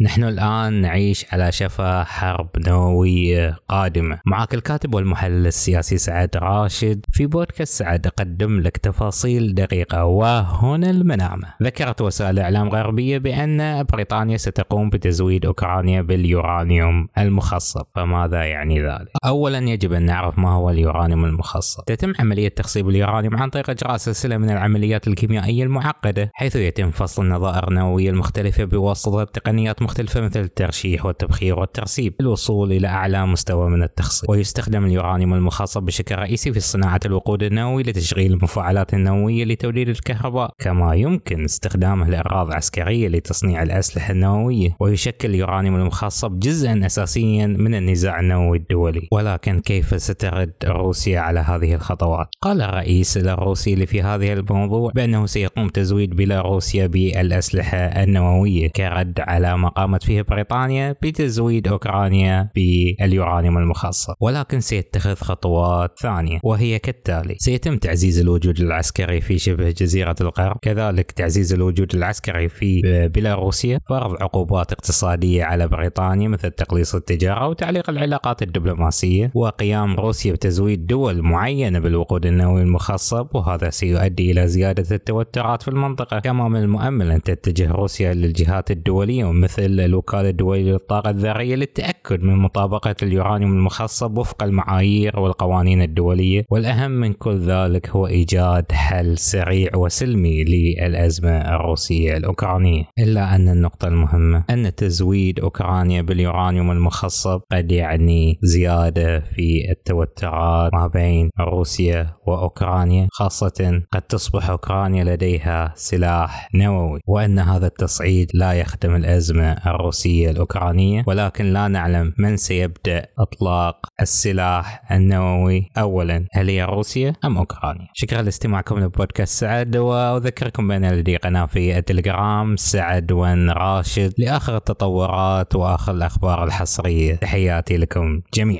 نحن الآن نعيش على شفا حرب نووية قادمة. معك الكاتب والمحلل السياسي سعد راشد في بودكاست سعد. أقدم لك تفاصيل دقيقة. وهنا المنامة. ذكرت وسائل إعلام غربية بأن بريطانيا ستقوم بتزويد أوكرانيا باليورانيوم المخصب. فماذا يعني ذلك؟ أولا يجب أن نعرف ما هو اليورانيوم المخصب. تتم عملية تخصيب اليورانيوم عن طريق إجراء سلسلة من العمليات الكيميائية المعقدة حيث يتم فصل النظائر النووية المختلفة بواسطة تقنيات مختلفة مثل الترشيح والتبخير والترسيب للوصول إلى أعلى مستوى من التخصيب ويستخدم اليورانيوم المخصب بشكل رئيسي في صناعة الوقود النووي لتشغيل المفاعلات النووية لتوليد الكهرباء كما يمكن استخدامه لأغراض عسكرية لتصنيع الأسلحة النووية ويشكل اليورانيوم المخصب جزءا أساسيا من النزاع النووي الدولي ولكن كيف سترد روسيا على هذه الخطوات؟ قال الرئيس الروسي في هذه الموضوع بأنه سيقوم تزويد بيلاروسيا بالأسلحة النووية كرد على ما قامت فيه بريطانيا بتزويد أوكرانيا باليورانيوم المخصب ولكن سيتخذ خطوات ثانية وهي كالتالي سيتم تعزيز الوجود العسكري في شبه جزيرة القرم كذلك تعزيز الوجود العسكري في بيلاروسيا فرض عقوبات اقتصادية على بريطانيا مثل تقليص التجارة وتعليق العلاقات الدبلوماسية وقيام روسيا بتزويد دول معينة بالوقود النووي المخصب وهذا سيؤدي إلى زيادة التوترات في المنطقة. كما من المؤمل أن تتجه روسيا للجهات الدولية مثل الوكالة الدولية للطاقة الذرية للتأكد من مطابقة اليورانيوم المخصب وفق المعايير والقوانين الدولية والأهم من كل ذلك هو إيجاد حل سريع وسلمي للأزمة الروسية الأوكرانية. إلا أن النقطة المهمة أن تزويد أوكرانيا باليورانيوم المخصب قد يعني زيادة في التوترات ما بين روسيا وأوكرانيا خاصة قد تصبح أوكرانيا لديها سلاح نووي وأن هذا التصعيد لا يخدم الأزمة الروسية الأوكرانية ولكن لا نعلم من سيبدأ إطلاق السلاح النووي. أولا هل هي روسيا أم أوكرانيا شكرا لاستماعكم لبودكاست سعد وأذكركم بأن لدي قناة في التليجرام سعد ون راشد لآخر التطورات وآخر الأخبار الحصرية. تحياتي لكم جميعا.